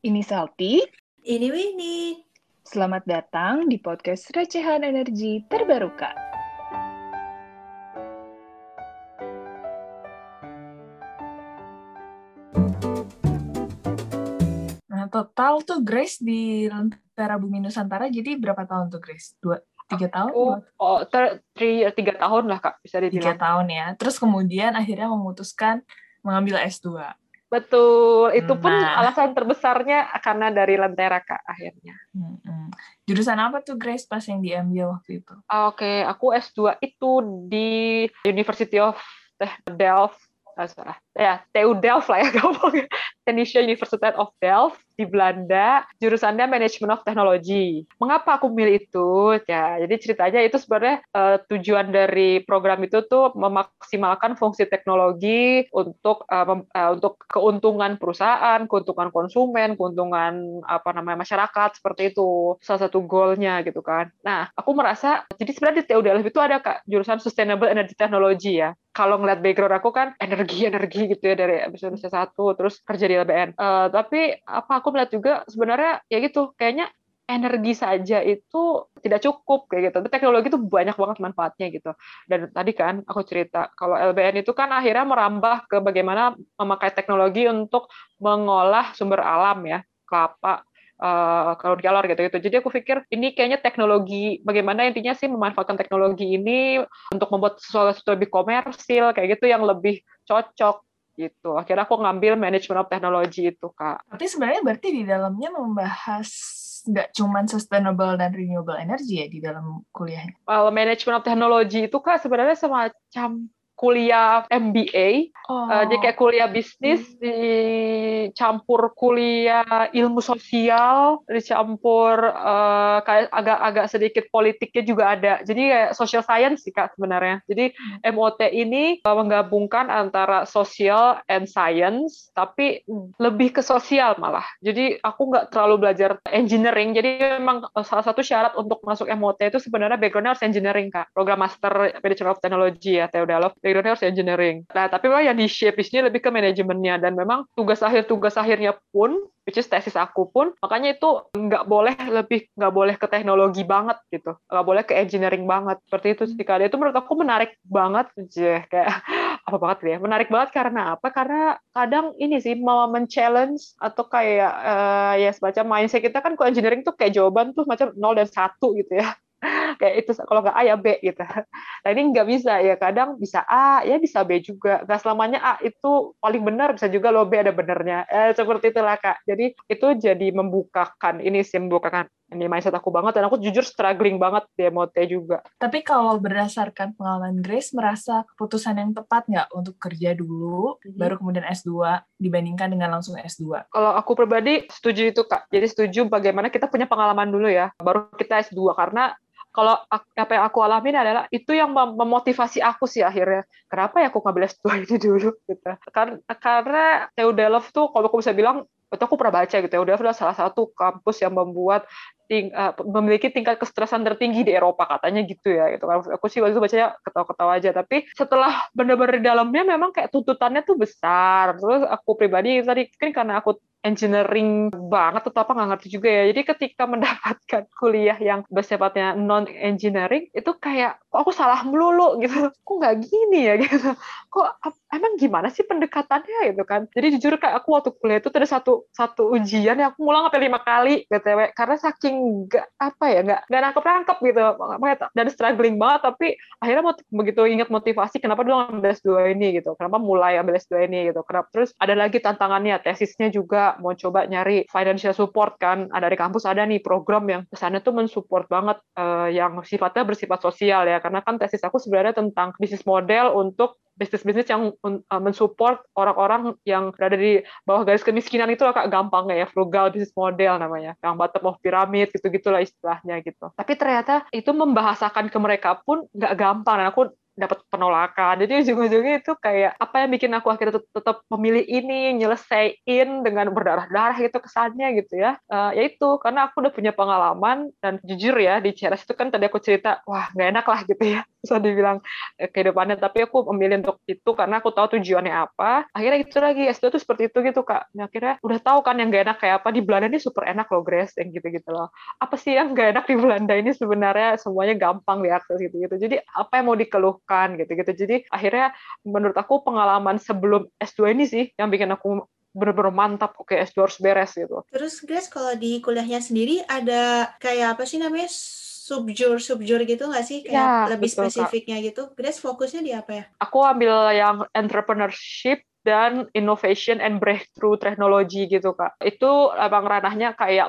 Ini Salty. Ini Winnie. Selamat datang di podcast Recehan Energi Terbarukan. Nah, total tuh Grace di Lentera Bumi Nusantara jadi berapa tahun tuh Grace? Dua, tiga tahun? Oh, oh ter, tri, tiga tahun lah kak bisa dibilang. Tiga tahun ya. Terus kemudian akhirnya memutuskan mengambil S2. Betul, itu pun Nah. alasan terbesarnya karena dari Lentera kak akhirnya. Mm-mm. Jurusan apa tuh Grace pas yang diambil waktu itu? Oke, aku S2 itu di University of Delft, ah, salah. Ya TU Delft lah ya gampang. Technische Universiteit of Delft di Belanda, jurusannya Management of Technology. Mengapa aku milih itu? Ya, jadi ceritanya itu sebenarnya eh, tujuan dari program itu tuh memaksimalkan fungsi teknologi untuk eh, mem- eh, untuk keuntungan perusahaan, keuntungan konsumen, keuntungan apa namanya masyarakat seperti itu. Salah satu goalnya gitu kan. Nah, aku merasa jadi sebenarnya di TU Delft itu ada kak jurusan Sustainable Energy Technology ya. Kalau ngeliat background aku kan energi energi gitu ya dari Indonesia satu terus kerja di LBN. Eh, tapi apa aku melihat juga sebenarnya ya gitu kayaknya energi saja itu tidak cukup kayak gitu. Teknologi itu banyak banget manfaatnya gitu. Dan tadi kan aku cerita kalau LBN itu kan akhirnya merambah ke bagaimana memakai teknologi untuk mengolah sumber alam ya, kelapa, eh, kalori-kalor gitu-gitu. Jadi aku pikir ini kayaknya teknologi bagaimana intinya sih memanfaatkan teknologi ini untuk membuat sesuatu lebih komersil kayak gitu yang lebih cocok gitu. Akhirnya aku ngambil manajemen of teknologi itu, Kak. Tapi sebenarnya berarti di dalamnya membahas nggak cuman sustainable dan renewable energy ya di dalam kuliahnya. Kalau manajemen of teknologi itu Kak sebenarnya semacam kuliah MBA, Oh, Eh, jadi kayak kuliah bisnis dicampur kuliah ilmu sosial, dicampur eh, kayak agak-agak sedikit politiknya juga ada. Jadi kayak social science sih Kak sebenarnya. Jadi MOT ini eh, menggabungkan antara social and science, tapi lebih ke sosial malah. Jadi aku nggak terlalu belajar engineering. Jadi memang salah satu syarat untuk masuk MOT itu sebenarnya backgroundnya harus engineering Kak. Program Master Management of Technology ya, Delft. Backgroundnya harus engineering. Nah, tapi memang yang di shape di lebih ke manajemennya. Dan memang tugas akhir tugas akhirnya pun which is tesis aku pun makanya itu nggak boleh lebih nggak boleh ke teknologi banget gitu. Nggak boleh ke engineering banget. Seperti itu sih. Dan itu menurut aku menarik banget Jeh, kayak apa banget ya? Menarik banget karena apa? Karena kadang ini sih mau men-challenge atau kayak eh, ya semacam mindset kita kan kalau engineering tuh kayak jawaban tuh macam 0 dan 1 gitu ya kayak itu kalau nggak A ya B gitu. Nah ini nggak bisa ya kadang bisa A ya bisa B juga. Nggak selamanya A itu paling benar bisa juga lo B ada benernya. Eh, seperti itulah kak. Jadi itu jadi membukakan ini sih membukakan ini mindset aku banget dan aku jujur struggling banget di MOT juga. Tapi kalau berdasarkan pengalaman Grace, merasa keputusan yang tepat nggak untuk kerja dulu, Mhm. baru kemudian S2, dibandingkan dengan langsung S2? Kalau aku pribadi setuju itu kak. Jadi setuju bagaimana kita punya pengalaman dulu ya, baru kita S2 karena kalau apa yang aku alamin adalah itu yang mem- memotivasi aku sih akhirnya. Kenapa ya aku ngambil S2 ini dulu gitu. Karena karena TU Delft tuh kalau aku bisa bilang itu aku pernah baca gitu ya, udah adalah salah satu kampus yang membuat ting- eh, memiliki tingkat kestresan tertinggi di Eropa katanya gitu ya gitu kan aku sih waktu itu bacanya ketawa-ketawa aja tapi setelah benar-benar di dalamnya memang kayak tuntutannya tuh besar terus aku pribadi tadi kan karena aku engineering banget atau apa nggak ngerti juga ya. Jadi ketika mendapatkan kuliah yang bersifatnya non engineering itu kayak kok aku salah melulu? gitu. Kok nggak gini ya? gitu. Kok emang gimana sih pendekatannya? gitu kan. Jadi jujur kayak aku waktu kuliah itu ada satu satu ujian yang aku ngulang sampai lima kali btw karena saking nggak apa ya nggak nggak nangkep nangkep gitu dan struggling banget tapi akhirnya moti- begitu ingat motivasi kenapa dulu ambil S2 ini gitu. Kenapa mulai ambil S2 ini gitu. Kenapa terus ada lagi tantangannya tesisnya juga mau coba nyari financial support kan. Ada di kampus ada nih program yang ke sana tuh mensupport banget eh, yang sifatnya bersifat sosial ya. Karena kan tesis aku sebenarnya tentang bisnis model untuk bisnis-bisnis yang uh, mensupport orang-orang yang berada di bawah garis kemiskinan itu lah kak. Gampangnya ya frugal business model namanya. Yang bottom of pyramid gitu-gitulah istilahnya gitu. Tapi ternyata itu membahasakan ke mereka pun nggak gampang. Dan aku dapat penolakan. Jadi ujung-ujungnya itu kayak apa yang bikin aku akhirnya tet- tetap memilih ini nyelesain dengan berdarah-darah gitu kesannya gitu ya. Eh, ya itu karena aku udah punya pengalaman dan jujur ya di CRS itu kan tadi aku cerita wah nggak enak lah gitu ya bisa dibilang eh, kehidupannya. Tapi aku memilih untuk itu karena aku tahu tujuannya apa. Akhirnya itu lagi S2 tuh seperti itu gitu kak. Nah, akhirnya udah tahu kan yang gak enak kayak apa. Di Belanda ini super enak loh Grace yang gitu-gitu loh. Apa sih yang gak enak di Belanda ini sebenarnya? Semuanya gampang diakses gitu-gitu. Jadi apa yang mau dikeluhkan gitu-gitu. Jadi akhirnya menurut aku pengalaman sebelum S2 ini sih yang bikin aku bener-bener mantap. Oke S2 harus beres gitu. Terus Grace kalau di kuliahnya sendiri ada kayak apa sih namanya subjur subjur gitu nggak sih? Kayak ya, lebih betul, spesifiknya Kak. gitu. Grace fokusnya di apa ya? Aku ambil yang entrepreneurship dan innovation and breakthrough technology gitu kak. Itu abang ranahnya kayak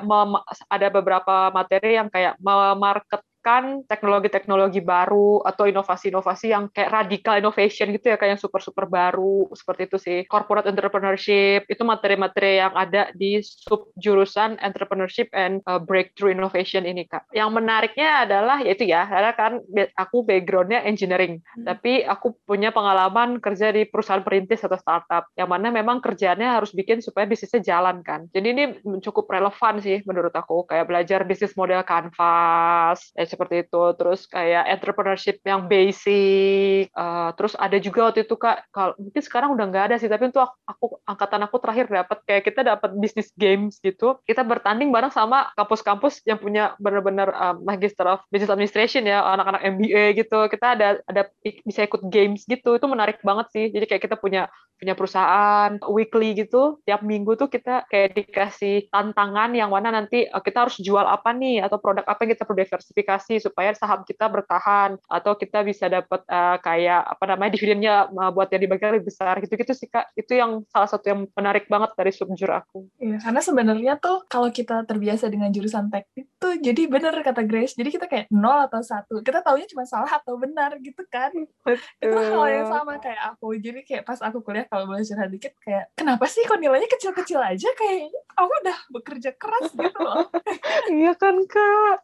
ada beberapa materi yang kayak memarket menemukan teknologi-teknologi baru atau inovasi-inovasi yang kayak radical innovation gitu ya, kayak yang super-super baru, seperti itu sih. Corporate entrepreneurship, itu materi-materi yang ada di sub jurusan entrepreneurship and uh, breakthrough innovation ini, Kak. Yang menariknya adalah, yaitu ya, karena kan aku background-nya engineering, hmm. tapi aku punya pengalaman kerja di perusahaan perintis atau startup, yang mana memang kerjaannya harus bikin supaya bisnisnya jalan kan. Jadi ini cukup relevan sih menurut aku, kayak belajar bisnis model canvas, eh, seperti itu. Terus kayak entrepreneurship yang basic uh, terus ada juga waktu itu kak kalau mungkin sekarang udah nggak ada sih tapi untuk aku, aku angkatan aku terakhir dapat kayak kita dapat bisnis games gitu. Kita bertanding bareng sama kampus-kampus yang punya benar-benar uh, magister of business administration ya anak-anak MBA gitu. Kita ada ada bisa ikut games gitu. Itu menarik banget sih. Jadi kayak kita punya punya perusahaan weekly gitu. Tiap minggu tuh kita kayak dikasih tantangan yang mana nanti uh, kita harus jual apa nih atau produk apa yang kita perlu diversifikasi supaya saham kita bertahan atau kita bisa dapat uh, kayak apa namanya dividennya uh, buat yang dibagi lebih besar gitu-gitu sih kak. Itu yang salah satu yang menarik banget dari subjur aku. Iya karena sebenarnya tuh kalau kita terbiasa dengan jurusan teknik tuh jadi bener kata Grace jadi kita kayak nol atau satu. Kita taunya cuma salah atau benar gitu kan. Betul. itu hal yang sama kayak aku. Jadi kayak pas aku kuliah kalau boleh curhat dikit kayak kenapa sih kok nilainya kecil-kecil aja? Kayak aku udah bekerja keras gitu loh. Iya kan kak?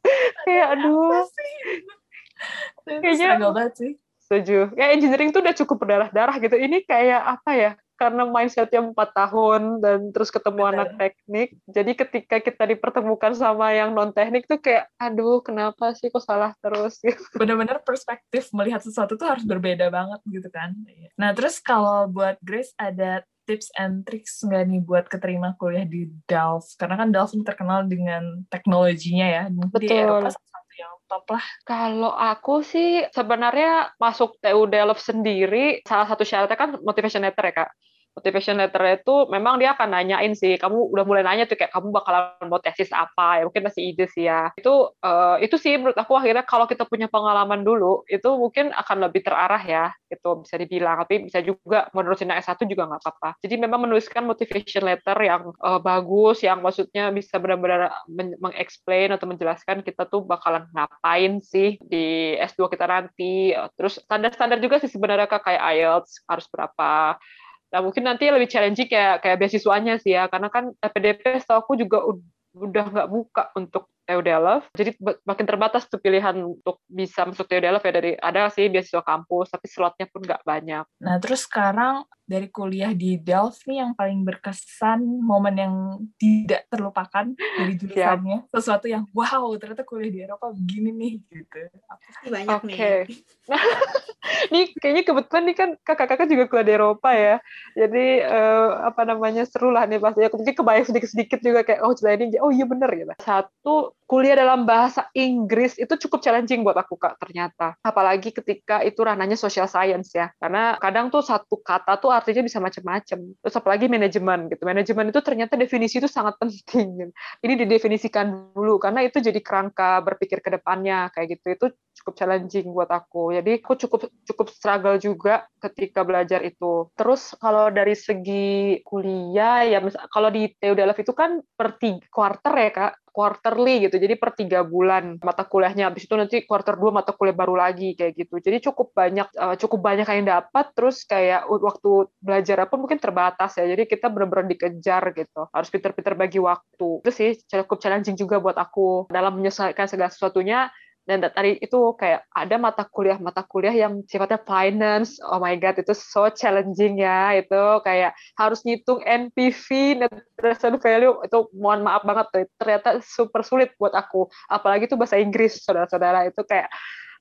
Kayak aduh kayaknya banget sih setuju ya engineering tuh udah cukup berdarah-darah gitu ini kayak apa ya karena mindsetnya empat tahun dan terus ketemu anak teknik jadi ketika kita dipertemukan sama yang non teknik tuh kayak aduh kenapa sih kok salah terus gitu. benar-benar perspektif melihat sesuatu tuh harus berbeda banget gitu kan nah terus kalau buat Grace ada tips and tricks nggak nih buat keterima kuliah di Delft? Karena kan Delft terkenal dengan teknologinya ya. Betul. Di Eropa satu yang top lah. Kalau aku sih sebenarnya masuk TU Delft sendiri, salah satu syaratnya kan motivation letter ya Kak motivation letter itu memang dia akan nanyain sih. Kamu udah mulai nanya tuh kayak kamu bakalan mau tesis apa ya? Mungkin masih ide sih ya. Itu uh, itu sih menurut aku akhirnya kalau kita punya pengalaman dulu itu mungkin akan lebih terarah ya itu bisa dibilang tapi bisa juga menerusin S1 juga nggak apa-apa. Jadi memang menuliskan motivation letter yang uh, bagus yang maksudnya bisa benar-benar mengexplain atau menjelaskan kita tuh bakalan ngapain sih di S2 kita nanti. Terus standar-standar juga sih sebenarnya kayak IELTS harus berapa Nah, mungkin nanti lebih challenging kayak kayak beasiswanya sih ya, karena kan PDP setahu aku juga udah nggak buka untuk TUDLF. Jadi makin terbatas tuh pilihan untuk bisa masuk TUDLF ya dari ada sih beasiswa kampus, tapi slotnya pun nggak banyak. Nah, terus sekarang dari kuliah di Delft nih yang paling berkesan, momen yang tidak terlupakan dari jurusannya, Siap. sesuatu yang wow ternyata kuliah di Eropa begini nih gitu. Apa sih banyak okay. nih. nih kayaknya kebetulan nih kan kakak-kakak juga kuliah di Eropa ya. Jadi uh, apa namanya seru lah nih pasti. Aku mungkin kebayang sedikit-sedikit juga kayak oh cerita ini oh iya bener gitu. Satu kuliah dalam bahasa Inggris itu cukup challenging buat aku kak ternyata. Apalagi ketika itu ranahnya social science ya. Karena kadang tuh satu kata tuh artinya bisa macam-macam terus apalagi manajemen gitu. Manajemen itu ternyata definisi itu sangat penting ini didefinisikan dulu karena itu jadi kerangka berpikir ke depannya kayak gitu. Itu cukup challenging buat aku. Jadi aku cukup cukup struggle juga ketika belajar itu. Terus kalau dari segi kuliah ya kalau di TU Delft itu kan per tiga quarter ya kak quarterly gitu. Jadi per tiga bulan mata kuliahnya. Habis itu nanti quarter dua mata kuliah baru lagi kayak gitu. Jadi cukup banyak uh, cukup banyak yang dapat. Terus kayak waktu belajar apa mungkin terbatas ya. Jadi kita benar-benar dikejar gitu. Harus pinter-pinter bagi waktu. Itu sih cukup challenging juga buat aku dalam menyelesaikan segala sesuatunya dan tadi itu kayak ada mata kuliah mata kuliah yang sifatnya finance. Oh my god itu so challenging ya itu kayak harus ngitung NPV net present value itu mohon maaf banget tuh ternyata super sulit buat aku. Apalagi itu bahasa Inggris saudara-saudara itu kayak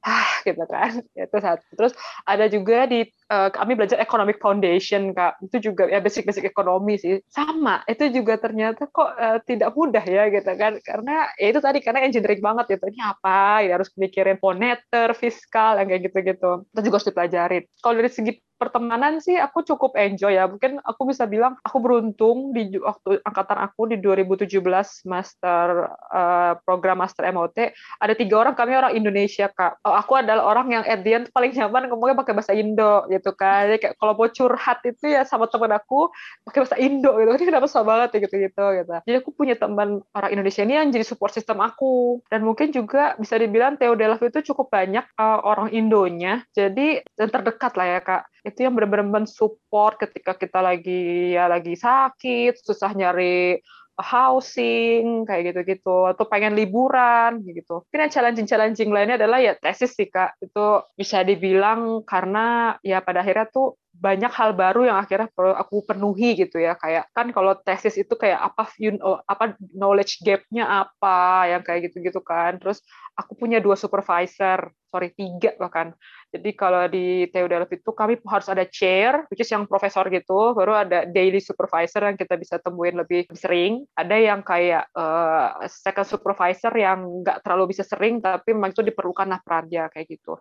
ah gitu kan. Itu satu. Terus ada juga di uh, kami belajar economic foundation kak. Itu juga ya basic basic ekonomi sih. Sama itu juga ternyata kok uh, tidak mudah ya gitu kan. Karena ya itu tadi karena engineering banget gitu. Ini apa? Ya harus mikirin moneter fiskal yang kayak gitu gitu itu juga harus dipelajarin kalau dari segi pertemanan sih aku cukup enjoy ya. Mungkin aku bisa bilang aku beruntung di waktu angkatan aku di 2017 master uh, program master MOT ada tiga orang kami orang Indonesia kak. Oh, aku adalah orang yang at the end paling nyaman ngomongnya pakai bahasa Indo gitu kan. Jadi kayak kalau mau curhat itu ya sama teman aku pakai bahasa Indo gitu. Ini kenapa susah banget ya gitu gitu gitu. Jadi aku punya teman orang Indonesia ini yang jadi support system aku dan mungkin juga bisa dibilang Theo Delaf itu cukup banyak uh, orang Indonya. Jadi yang terdekat lah ya kak itu yang benar-benar mensupport ketika kita lagi ya lagi sakit susah nyari housing kayak gitu-gitu atau pengen liburan gitu. Mungkin yang challenging-challenging lainnya adalah ya tesis sih kak itu bisa dibilang karena ya pada akhirnya tuh banyak hal baru yang akhirnya perlu aku penuhi gitu ya. Kayak kan kalau tesis itu kayak apa you know, apa knowledge gapnya apa yang kayak gitu-gitu kan. Terus aku punya dua supervisor sorry tiga bahkan. Jadi kalau di TU itu kami harus ada chair which is yang profesor gitu. Baru ada daily supervisor yang kita bisa temuin lebih sering. Ada yang kayak uh, second supervisor yang nggak terlalu bisa sering tapi memang itu diperlukan lah perannya kayak gitu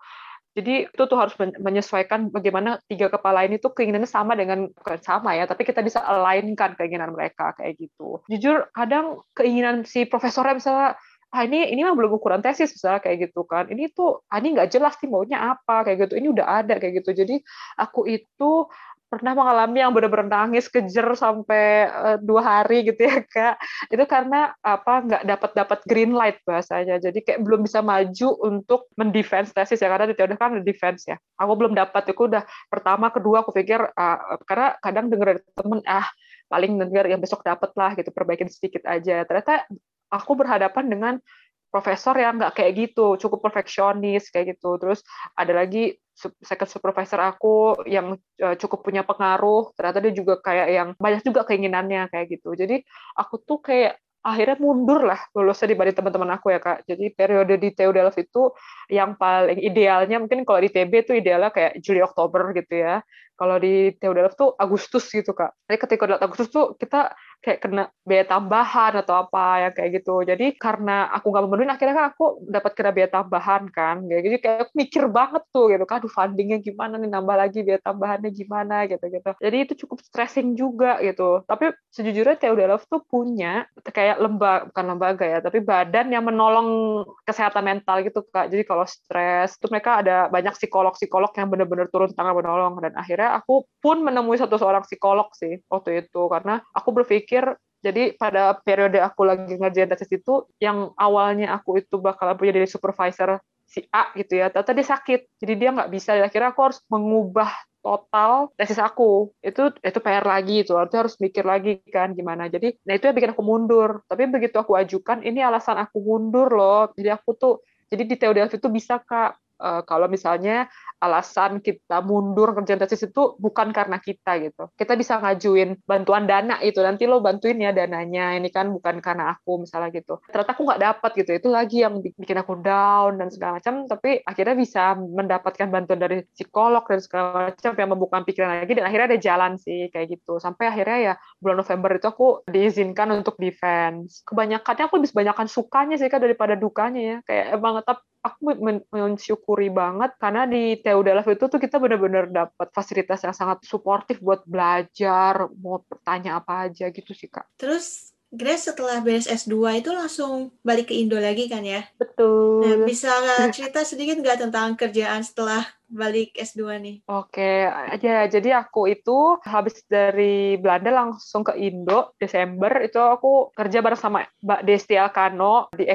jadi itu tuh harus menyesuaikan bagaimana tiga kepala ini tuh keinginannya sama dengan bukan sama ya, tapi kita bisa alignkan keinginan mereka kayak gitu. Jujur kadang keinginan si profesornya misalnya ah ini ini mah belum ukuran tesis misalnya kayak gitu kan. Ini tuh ah, ini nggak jelas nih maunya apa kayak gitu. Ini udah ada kayak gitu. Jadi aku itu pernah mengalami yang benar-benar nangis kejer sampai uh, dua hari gitu ya kak. Itu karena apa nggak dapat dapat green light bahasanya. Jadi kayak belum bisa maju untuk mendefense tesis ya karena tidak kan defense ya. Aku belum dapat itu udah pertama kedua aku pikir uh, karena kadang dengar dari temen ah paling dengar yang besok dapat lah gitu perbaikin sedikit aja. Ternyata aku berhadapan dengan profesor yang nggak kayak gitu, cukup perfeksionis kayak gitu. Terus ada lagi second supervisor aku yang uh, cukup punya pengaruh, ternyata dia juga kayak yang banyak juga keinginannya kayak gitu. Jadi aku tuh kayak akhirnya mundur lah lulusnya dibanding teman-teman aku ya kak. Jadi periode di TU Delft itu yang paling idealnya mungkin kalau di TB itu idealnya kayak Juli Oktober gitu ya. Kalau di TU Delft tuh Agustus gitu kak. Jadi ketika Agustus tuh kita kayak kena biaya tambahan atau apa ya kayak gitu. Jadi karena aku nggak memenuhi, akhirnya kan aku dapat kena biaya tambahan kan. Jadi kayak aku mikir banget tuh gitu kan, aduh fundingnya gimana nih, nambah lagi biaya tambahannya gimana gitu-gitu. Jadi itu cukup stressing juga gitu. Tapi sejujurnya Theodolov tuh punya kayak lembaga, bukan lembaga ya, tapi badan yang menolong kesehatan mental gitu kak. Jadi kalau stres, tuh mereka ada banyak psikolog-psikolog yang benar-benar turun tangan menolong. Dan akhirnya aku pun menemui satu seorang psikolog sih waktu itu. Karena aku berpikir berpikir jadi pada periode aku lagi ngerjain tesis itu yang awalnya aku itu bakal punya dari supervisor si A gitu ya ternyata dia sakit. Jadi dia nggak bisa akhirnya aku harus mengubah total tesis aku. Itu itu PR lagi itu artinya harus mikir lagi kan gimana. Jadi nah itu yang bikin aku mundur. Tapi begitu aku ajukan ini alasan aku mundur loh. Jadi aku tuh jadi di TUDF itu bisa kak uh, kalau misalnya alasan kita mundur kerjaan tesis itu bukan karena kita gitu. Kita bisa ngajuin bantuan dana itu nanti lo bantuin ya dananya. Ini kan bukan karena aku misalnya gitu. Ternyata aku nggak dapat gitu. Itu lagi yang bikin aku down dan segala macam. Tapi akhirnya bisa mendapatkan bantuan dari psikolog dan segala macam yang membuka pikiran lagi dan akhirnya ada jalan sih kayak gitu. Sampai akhirnya ya bulan November itu aku diizinkan untuk defense. Kebanyakannya aku lebih kebanyakan sukanya sih kan daripada dukanya ya. Kayak emang tetap aku mensyukuri banget karena di TU Delft itu tuh kita benar-benar dapat fasilitas yang sangat suportif buat belajar, mau bertanya apa aja gitu sih Kak. Terus Grace setelah beres S2 itu langsung balik ke Indo lagi kan ya? Betul. Nah, bisa cerita sedikit nggak tentang kerjaan setelah balik S2 nih? Oke, aja. Jadi aku itu habis dari Belanda langsung ke Indo Desember itu aku kerja bareng sama Mbak Desti Alkano di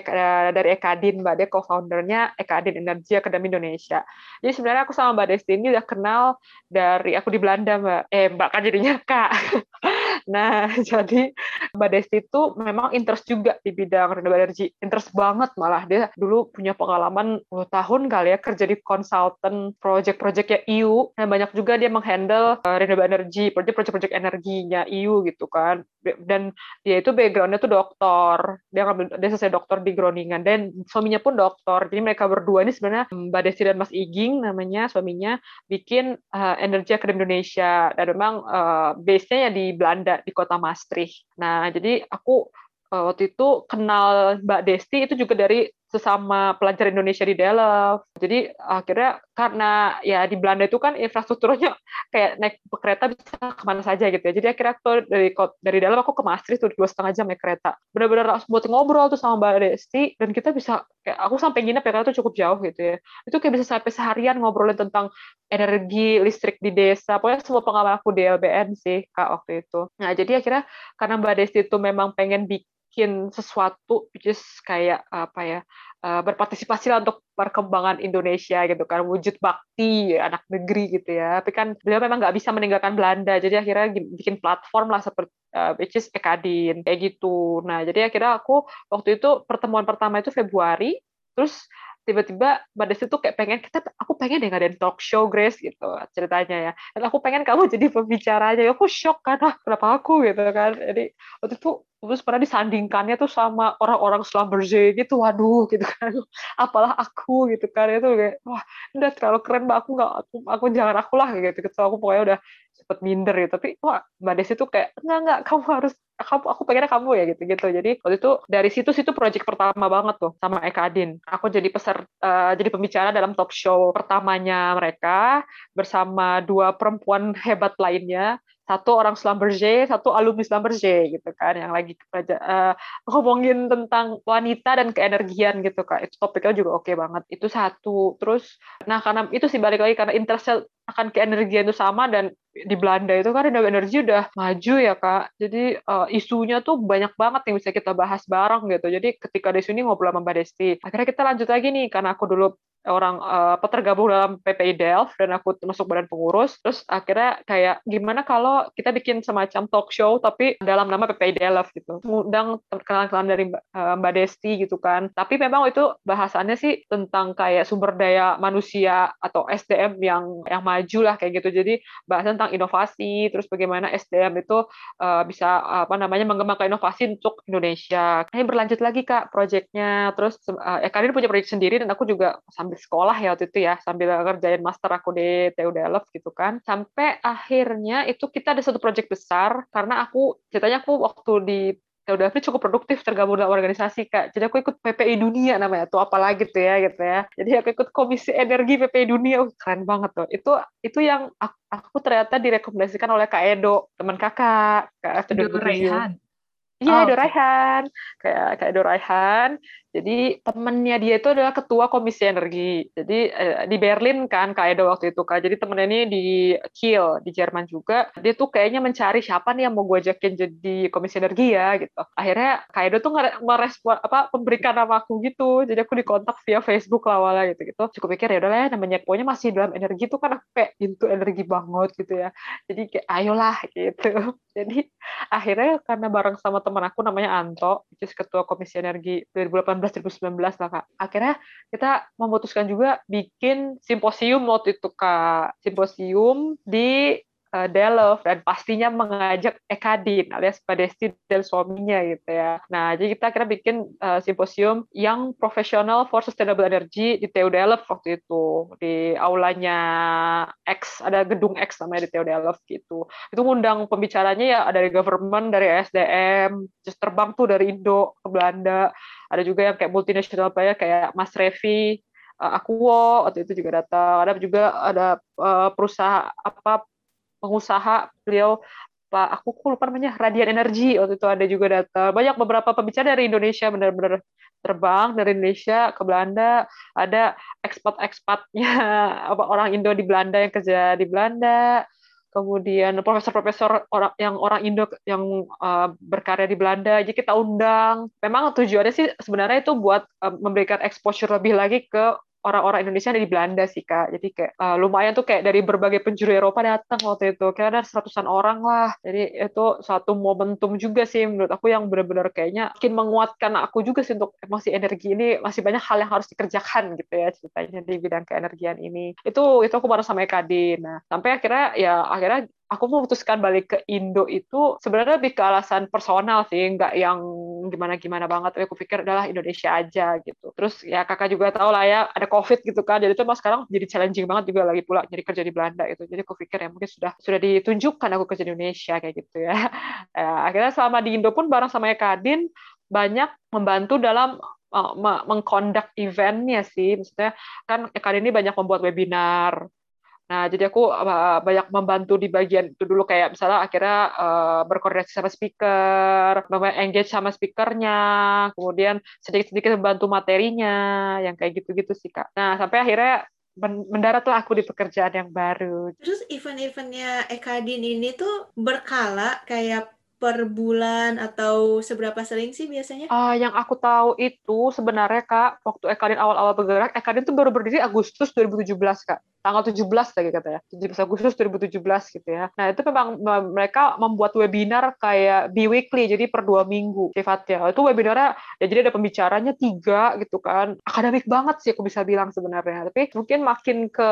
dari Ekadin, Mbak De co-foundernya Ekadin Energi Akademi Indonesia. Jadi sebenarnya aku sama Mbak Desti ini udah kenal dari aku di Belanda, Mbak. Eh, Mbak kan jadinya Kak. Nah, jadi Mbak Desti itu memang interest juga di bidang renewable energy. Interest banget malah. Dia dulu punya pengalaman 10 tahun kali ya kerja di konsultan project-project ya EU. Dan banyak juga dia menghandle uh, renewable energy, project-project energinya EU gitu kan. Dan dia itu backgroundnya tuh dokter. Dia ngambil dia selesai dokter di Groningen dan suaminya pun dokter. Jadi mereka berdua ini sebenarnya Mbak Desti dan Mas Iging namanya suaminya bikin uh, Energi Akademi Indonesia dan memang uh, base-nya ya di Belanda di kota Maastricht. Nah, jadi aku uh, waktu itu kenal Mbak Desti itu juga dari sesama pelajar Indonesia di Delft. Jadi akhirnya karena ya di Belanda itu kan infrastrukturnya kayak naik kereta bisa ke mana saja gitu ya. Jadi akhirnya aku dari dari dalam aku ke Maastricht tuh dua setengah jam naik kereta. Benar-benar buat ngobrol tuh sama Mbak Desti dan kita bisa kayak aku sampai nginep ya karena itu cukup jauh gitu ya. Itu kayak bisa sampai seharian ngobrolin tentang energi listrik di desa. Pokoknya semua pengalaman aku di LBN sih kak waktu itu. Nah jadi akhirnya karena Mbak Desti itu memang pengen bikin bikin sesuatu which is kayak apa ya uh, berpartisipasi lah untuk perkembangan Indonesia gitu kan wujud bakti anak negeri gitu ya. Tapi kan beliau memang nggak bisa meninggalkan Belanda jadi akhirnya bikin platform lah seperti uh, which is Ekadin kayak gitu. Nah jadi akhirnya aku waktu itu pertemuan pertama itu Februari terus tiba-tiba Mbak Desi tuh kayak pengen kita aku pengen deh ngadain talk show Grace gitu ceritanya ya. Dan aku pengen kamu jadi pembicaranya. Aku shock karena kenapa aku? gitu kan. Jadi waktu itu terus pernah disandingkannya tuh sama orang-orang Schlumberger gitu waduh gitu kan. Apalah aku gitu kan. Itu kayak wah udah terlalu keren mbak. Aku nggak aku aku jangan aku lah gitu. Gitu. Aku pokoknya udah cepet minder gitu. Tapi wah mbak Desi tuh kayak enggak enggak kamu harus kamu aku pengennya kamu ya gitu gitu jadi waktu itu dari situ situ project pertama banget tuh sama Eka Adin. Aku jadi peser uh, jadi pembicara dalam talk show pertamanya mereka bersama dua perempuan hebat lainnya satu orang Schlumberger, satu alumni Schlumberger gitu kan, yang lagi uh, ngomongin tentang wanita dan keenergian gitu kak. Itu topiknya juga oke okay banget. Itu satu. Terus, nah karena itu sih balik lagi karena interest akan keenergian itu sama dan di Belanda itu kan renewable energy udah maju ya kak. Jadi uh, isunya tuh banyak banget yang bisa kita bahas bareng gitu. Jadi ketika di sini ngobrol sama Mbak Desti, akhirnya kita lanjut lagi nih karena aku dulu orang uh, tergabung dalam PPI Delft dan aku masuk badan pengurus. Terus akhirnya kayak gimana kalau kita bikin semacam talk show tapi dalam nama PPI Delft gitu. Undang kenalan-kenalan dari uh, Mbak Desti gitu kan. Tapi memang itu bahasannya sih tentang kayak sumber daya manusia atau SDM yang yang maju lah kayak gitu. Jadi bahas tentang inovasi terus bagaimana SDM itu uh, bisa apa namanya mengembangkan inovasi untuk Indonesia. Ini berlanjut lagi kak proyeknya terus uh, ya kalian punya proyek sendiri dan aku juga sambil sekolah ya waktu itu ya sambil ngerjain master aku di TU Delft gitu kan. Sampai akhirnya itu kita ada satu project besar karena aku ceritanya aku waktu di TU Delft ini cukup produktif tergabung dalam organisasi kak. Jadi aku ikut PPI Dunia namanya tuh apalagi tuh ya gitu ya. Jadi aku ikut Komisi Energi PPI Dunia. Uh, keren banget tuh. Itu itu yang aku, aku ternyata direkomendasikan oleh Kak Edo teman kakak Kak Edo Raihan? Iya, oh, Edo Raihan. Kayak kayak Edo Raihan. Jadi temennya dia itu adalah ketua komisi energi. Jadi eh, di Berlin kan Kak Edo waktu itu Kak. Jadi temennya ini di Kiel di Jerman juga. Dia tuh kayaknya mencari siapa nih yang mau gue ajakin jadi komisi energi ya gitu. Akhirnya Kak Edo tuh merespon apa memberikan nama aku gitu. Jadi aku dikontak via Facebook lah awalnya gitu gitu. Cukup pikir ya udah lah namanya pokoknya masih dalam energi tuh kan aku kayak itu energi banget gitu ya. Jadi kayak ayolah gitu. Jadi akhirnya karena bareng sama teman aku namanya Anto, is ketua komisi energi 2018 2019 lah kak. Akhirnya kita memutuskan juga bikin simposium waktu itu kak. Simposium di uh, Delft dan pastinya mengajak Ekadin alias Padesti dan suaminya gitu ya. Nah, jadi kita kira bikin uh, simposium yang profesional for sustainable energy di TU Delft waktu itu di aulanya X ada gedung X namanya di TU Delft gitu. Itu ngundang pembicaranya ya dari government, dari SDM, just terbang tuh dari Indo ke Belanda. Ada juga yang kayak multinasional player kayak Mas Revi, uh, Akuo waktu itu juga datang. Ada juga ada uh, perusahaan apa pengusaha beliau Pak aku lupa namanya Radian Energi waktu itu ada juga datang. Banyak beberapa pembicara dari Indonesia benar-benar terbang dari Indonesia ke Belanda. Ada ekspat-ekspatnya apa orang Indo di Belanda yang kerja di Belanda. Kemudian profesor-profesor orang yang orang Indo yang uh, berkarya di Belanda jadi kita undang. Memang tujuannya sih sebenarnya itu buat uh, memberikan exposure lebih lagi ke orang-orang Indonesia di Belanda sih kak. Jadi kayak uh, lumayan tuh kayak dari berbagai penjuru Eropa datang waktu itu. Kayak ada seratusan orang lah. Jadi itu satu momentum juga sih menurut aku yang benar-benar kayaknya makin menguatkan aku juga sih untuk masih energi ini masih banyak hal yang harus dikerjakan gitu ya ceritanya di bidang keenergian ini. Itu itu aku baru sama Ekadin. Nah sampai akhirnya ya akhirnya aku memutuskan balik ke Indo itu sebenarnya lebih ke alasan personal sih, nggak yang gimana-gimana banget. Tapi aku pikir adalah Indonesia aja gitu. Terus ya kakak juga tahu lah ya ada COVID gitu kan. Jadi itu mas sekarang jadi challenging banget juga lagi pula jadi kerja di Belanda itu. Jadi aku pikir ya mungkin sudah sudah ditunjukkan aku kerja di Indonesia kayak gitu ya. ya akhirnya selama di Indo pun bareng sama Ekadin banyak membantu dalam uh, mengkondak eventnya sih. Maksudnya kan Ekadin ini banyak membuat webinar, Nah, jadi aku banyak membantu di bagian itu dulu kayak misalnya akhirnya uh, berkoordinasi sama speaker, engage sama speakernya, kemudian sedikit-sedikit membantu materinya, yang kayak gitu-gitu sih kak. Nah, sampai akhirnya mendaratlah aku di pekerjaan yang baru. Terus event-eventnya Ekadin ini tuh berkala kayak per bulan atau seberapa sering sih biasanya? Uh, yang aku tahu itu sebenarnya kak waktu Ekadin awal-awal bergerak, Ekadin tuh baru berdiri Agustus 2017 kak tanggal 17 lagi katanya 17 Agustus 2017 gitu ya. Nah itu memang mereka membuat webinar kayak bi-weekly jadi per dua minggu sifatnya. Itu webinarnya ya jadi ada pembicaranya tiga gitu kan. Akademik banget sih aku bisa bilang sebenarnya tapi mungkin makin ke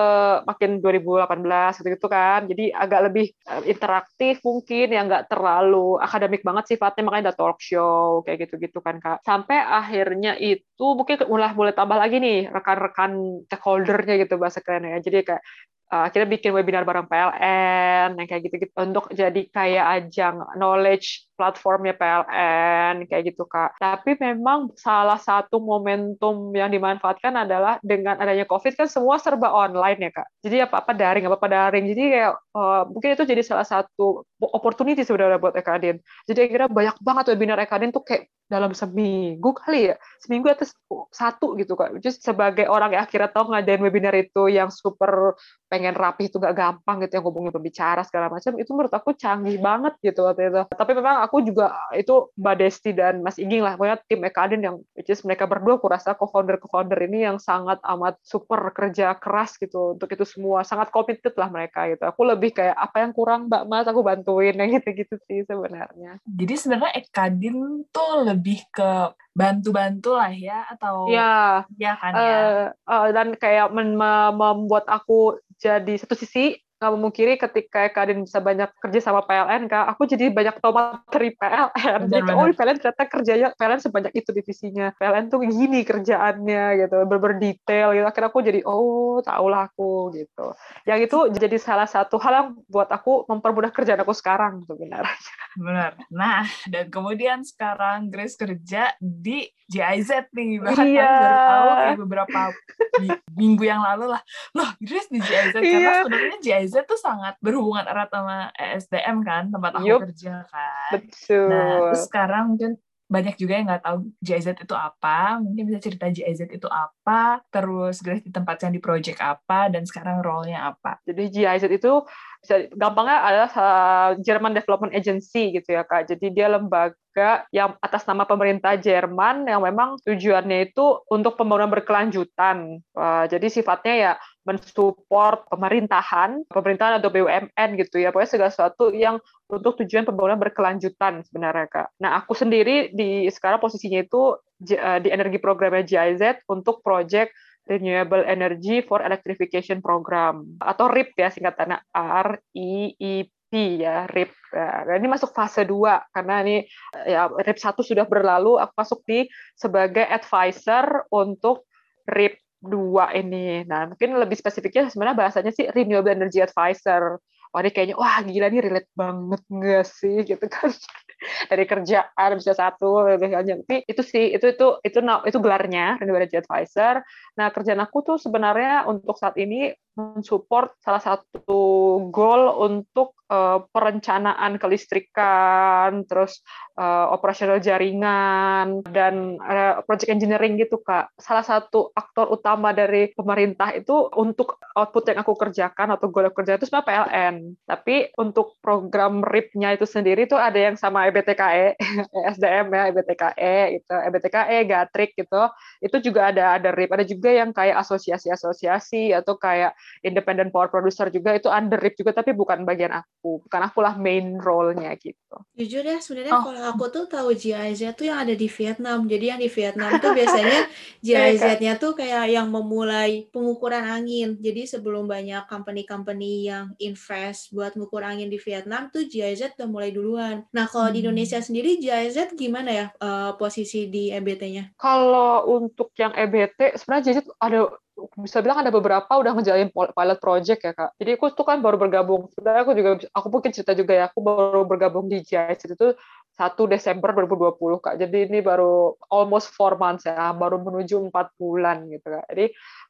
makin 2018 gitu gitu kan. Jadi agak lebih eh, interaktif mungkin yang nggak terlalu akademik banget sifatnya makanya ada talk show kayak gitu gitu kan kak. Sampai akhirnya itu mungkin mulai mulai tambah lagi nih rekan-rekan stakeholdernya gitu bahasa kerennya ya jadi kayak uh, kita bikin webinar bareng PLN yang kayak gitu-gitu untuk jadi kayak ajang knowledge platformnya PLN kayak gitu kak. Tapi memang salah satu momentum yang dimanfaatkan adalah dengan adanya COVID kan semua serba online ya kak. Jadi apa apa daring apa apa daring. Jadi kayak uh, mungkin itu jadi salah satu opportunity sebenarnya buat Ekadin. Jadi akhirnya banyak banget webinar Ekadin tuh kayak dalam seminggu kali ya seminggu atas satu gitu kak just sebagai orang yang akhirnya tahu ngadain webinar itu yang super pengen rapi itu gak gampang gitu yang hubungin pembicara segala macam itu menurut aku canggih banget gitu waktu itu. Tapi memang aku juga itu Mbak Desti dan Mas Iging lah pokoknya tim Ekadin yang which is mereka berdua aku rasa co-founder co-founder ini yang sangat amat super kerja keras gitu untuk itu semua. Sangat committed lah mereka gitu. Aku lebih kayak apa yang kurang Mbak Mas? Aku bantuin yang gitu-gitu sih sebenarnya. Jadi sebenarnya Ekadin tuh lebih ke bantu-bantu lah ya atau ya ya kan ya? Uh, uh, dan kayak membuat aku jadi satu sisi nggak memungkiri ketika Kadin bisa banyak kerja sama PLN kak. Aku jadi banyak tahu materi PLN benar, jadi oh PLN ternyata kerjanya PLN sebanyak itu divisinya. PLN tuh gini kerjaannya gitu. Berber detail gitu. Akhirnya aku jadi oh tau lah aku gitu. Yang itu jadi salah satu hal yang buat aku mempermudah kerjaan aku sekarang sebenarnya. Benar. Nah dan kemudian sekarang Grace kerja di GIZ nih. Bahkan iya. baru tahu kayak beberapa minggu yang lalu lah. Loh Grace di karena iya. sebenarnya GIZ GIZ tuh sangat berhubungan erat sama ESDM kan tempat aku yep. kerja kan. Betul. Nah terus sekarang mungkin banyak juga yang nggak tahu GIZ itu apa, mungkin bisa cerita GIZ itu apa, terus Grace ditempatkan di project apa, dan sekarang role-nya apa. Jadi GIZ itu bisa gampangnya adalah German Development Agency gitu ya kak. Jadi dia lembaga yang atas nama pemerintah Jerman yang memang tujuannya itu untuk pembangunan berkelanjutan. Jadi sifatnya ya mensupport pemerintahan, pemerintahan atau BUMN gitu ya, pokoknya segala sesuatu yang untuk tujuan pembangunan berkelanjutan sebenarnya kak. Nah aku sendiri di sekarang posisinya itu eh, di energi programnya GIZ untuk project Renewable Energy for Electrification Program atau RIP ya singkatannya R I I P ya RIP. Nah, ini masuk fase 2 karena ini ya RIP 1 sudah berlalu, aku masuk di sebagai advisor untuk RIP dua ini. Nah, mungkin lebih spesifiknya sebenarnya bahasanya sih renewable energy advisor. Wah, ini kayaknya wah gila nih relate banget nggak sih gitu kan. Dari kerjaan bisa satu. Tapi itu sih itu itu itu itu, itu gelarnya renewable energy advisor. Nah, kerjaan aku tuh sebenarnya untuk saat ini mensupport salah satu goal untuk uh, perencanaan kelistrikan, terus uh, operasional jaringan dan uh, project engineering gitu kak. Salah satu aktor utama dari pemerintah itu untuk output yang aku kerjakan atau goal aku kerjakan itu sebenarnya PLN. Tapi untuk program RIP-nya itu sendiri itu ada yang sama EBTKE, SDM ya EBTKE gitu, EBTKE, Gatrik gitu. Itu juga ada ada RIP, ada juga yang kayak asosiasi-asosiasi atau kayak independent power producer juga itu under RIP juga tapi bukan bagian aku. Aku bukan akulah main role-nya gitu. Jujur ya sebenarnya oh. kalau aku tuh tahu GIZ tuh yang ada di Vietnam. Jadi yang di Vietnam tuh biasanya GIZ-nya tuh kayak yang memulai pengukuran angin. Jadi sebelum banyak company-company yang invest buat mengukur angin di Vietnam tuh GIZ udah mulai duluan. Nah kalau hmm. di Indonesia sendiri GIZ gimana ya uh, posisi di EBT-nya kalau untuk yang EBT sebenarnya GIZ ada bisa bilang ada beberapa udah ngejalanin pilot project ya kak. Jadi aku tuh kan baru bergabung. Sebenarnya aku juga aku mungkin cerita juga ya. Aku baru bergabung di JIS itu 1 Desember 2020 kak. Jadi ini baru almost four months ya. Baru menuju empat bulan gitu kak. Jadi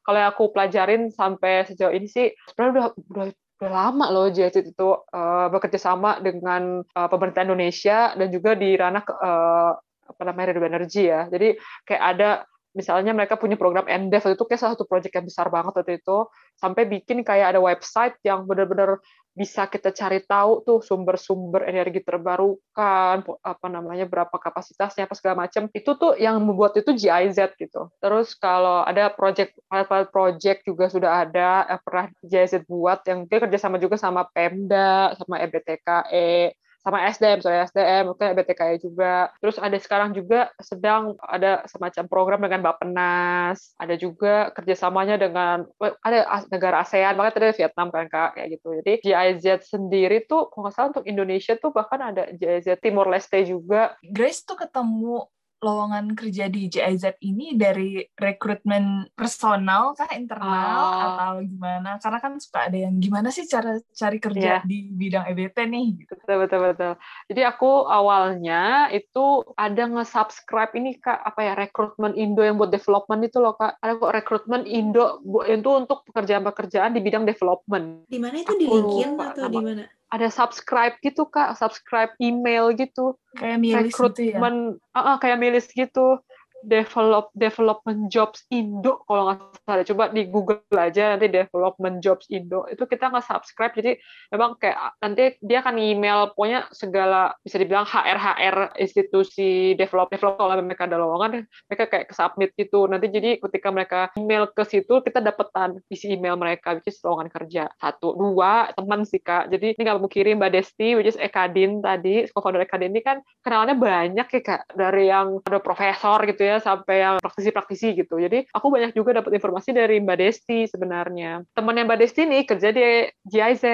kalau yang aku pelajarin sampai sejauh ini sih sebenarnya udah udah udah lama loh JIS itu uh, bekerja sama dengan uh, pemerintah Indonesia dan juga di ranah uh, apa namanya renewable energy ya. Jadi kayak ada misalnya mereka punya program NDEV itu kayak salah satu proyek yang besar banget waktu itu. Sampai bikin kayak ada website yang benar-benar bisa kita cari tahu tuh sumber-sumber energi terbarukan apa namanya berapa kapasitasnya apa segala macam itu tuh yang membuat itu GIZ gitu. Terus kalau ada project pilot project juga sudah ada yang pernah GIZ buat yang dia kerjasama juga sama Pemda sama EBTKE sama SDM, soalnya SDM, mungkin BTKI juga. Terus ada sekarang juga sedang ada semacam program dengan Bappenas, ada juga kerjasamanya dengan ada negara ASEAN, makanya tadi Vietnam kan kak kayak gitu. Jadi GIZ sendiri tuh, kalau nggak salah untuk Indonesia tuh bahkan ada GIZ Timor Leste juga. Grace tuh ketemu lowongan kerja di JIZ ini dari rekrutmen personal kah internal oh. atau gimana? Karena kan suka ada yang gimana sih cara cari kerja yeah. di bidang EBT nih gitu. Betul betul betul. Jadi aku awalnya itu ada nge-subscribe ini Kak apa ya rekrutmen Indo yang buat development itu loh Kak. Ada kok rekrutmen Indo itu untuk pekerjaan-pekerjaan di bidang development. Di mana itu di LinkedIn atau di mana? Ada subscribe gitu kak, subscribe email gitu. Kayak milis gitu ya? Uh, uh, kayak milis gitu develop development jobs Indo kalau nggak salah. Coba di Google aja nanti development jobs Indo. Itu kita nggak subscribe jadi memang kayak nanti dia akan email pokoknya segala bisa dibilang HR HR institusi develop develop kalau mereka ada lowongan mereka kayak ke submit gitu. Nanti jadi ketika mereka email ke situ kita dapetan isi email mereka which is lowongan kerja. Satu dua teman sih kak. Jadi ini nggak mau kirim Mbak Desti which is Ekadin tadi co-founder Ekadin ini kan kenalannya banyak ya kak. Dari yang ada profesor gitu ya ya sampai yang praktisi-praktisi gitu. Jadi aku banyak juga dapat informasi dari Mbak Desti sebenarnya. Temennya Mbak Desti nih kerja di GIZ,